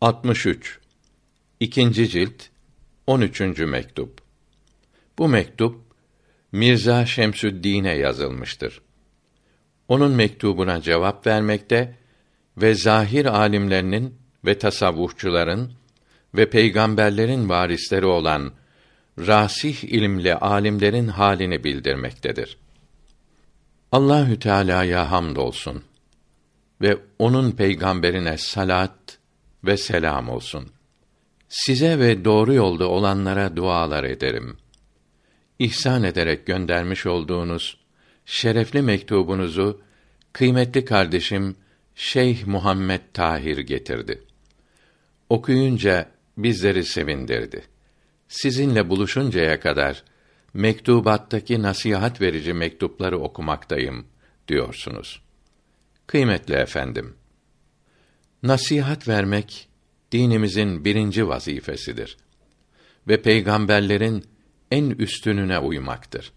63 İkinci cilt 13. mektup. Bu mektup Mirza Şemsüddin'e yazılmıştır. Onun mektubuna cevap vermekte ve zahir alimlerinin ve tasavvufçuların ve peygamberlerin varisleri olan rasih ilimli alimlerin halini bildirmektedir. Allahü Teala'ya hamdolsun ve onun peygamberine salat ve selam olsun. Size ve doğru yolda olanlara dualar ederim. İhsan ederek göndermiş olduğunuz şerefli mektubunuzu kıymetli kardeşim Şeyh Muhammed Tahir getirdi. Okuyunca bizleri sevindirdi. Sizinle buluşuncaya kadar mektubattaki nasihat verici mektupları okumaktayım diyorsunuz. Kıymetli efendim, nasihat vermek dinimizin birinci vazifesidir ve peygamberlerin en üstününe uymaktır.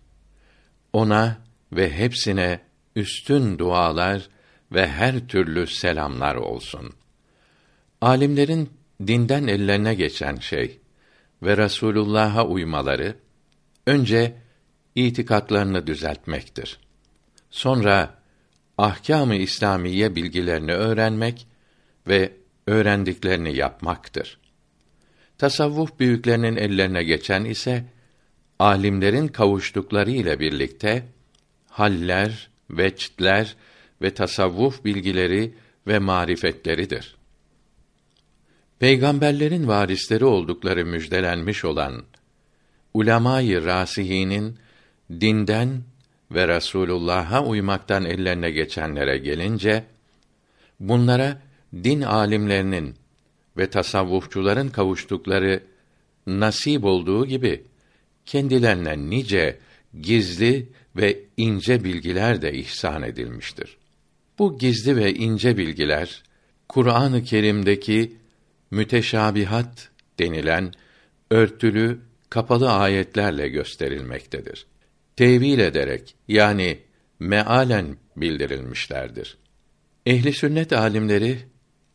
Ona ve hepsine üstün dualar ve her türlü selamlar olsun. Alimlerin dinden ellerine geçen şey ve Resulullah'a uymaları önce itikatlarını düzeltmektir. Sonra ahkâm-ı İslamiye bilgilerini öğrenmek ve öğrendiklerini yapmaktır. Tasavvuf büyüklerinin ellerine geçen ise alimlerin kavuştukları ile birlikte haller, veçtler ve tasavvuf bilgileri ve marifetleridir. Peygamberlerin varisleri oldukları müjdelenmiş olan ulemayı rasihinin dinden ve Resulullah'a uymaktan ellerine geçenlere gelince bunlara din alimlerinin ve tasavvufçuların kavuştukları nasip olduğu gibi kendilerine nice gizli ve ince bilgiler de ihsan edilmiştir. Bu gizli ve ince bilgiler Kur'an-ı Kerim'deki müteşabihat denilen örtülü kapalı ayetlerle gösterilmektedir. Tevil ederek yani mealen bildirilmişlerdir. Ehli sünnet alimleri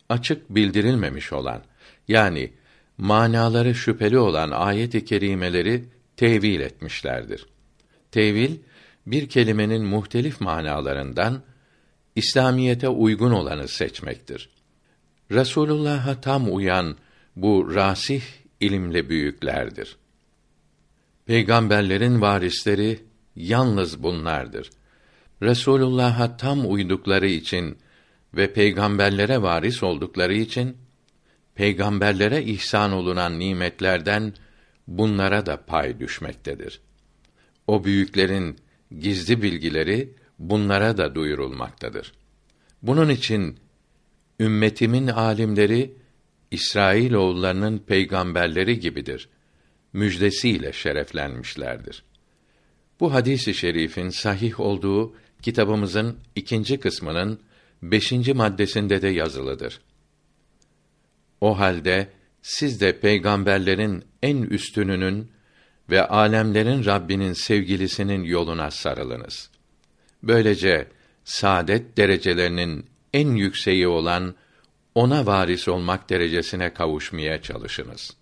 açık bildirilmemiş olan yani manaları şüpheli olan ayet-i kerimeleri tevil etmişlerdir. Tevil bir kelimenin muhtelif manalarından İslamiyete uygun olanı seçmektir. Resulullah'a tam uyan bu rasih ilimli büyüklerdir. Peygamberlerin varisleri yalnız bunlardır. Resulullah'a tam uydukları için ve peygamberlere varis oldukları için peygamberlere ihsan olunan nimetlerden bunlara da pay düşmektedir. O büyüklerin gizli bilgileri bunlara da duyurulmaktadır. Bunun için ümmetimin alimleri İsrail oğullarının peygamberleri gibidir. Müjdesiyle şereflenmişlerdir. Bu hadisi şerifin sahih olduğu kitabımızın ikinci kısmının beşinci maddesinde de yazılıdır. O halde siz de peygamberlerin en üstününün ve alemlerin Rabbinin sevgilisinin yoluna sarılınız. Böylece saadet derecelerinin en yükseği olan ona varis olmak derecesine kavuşmaya çalışınız.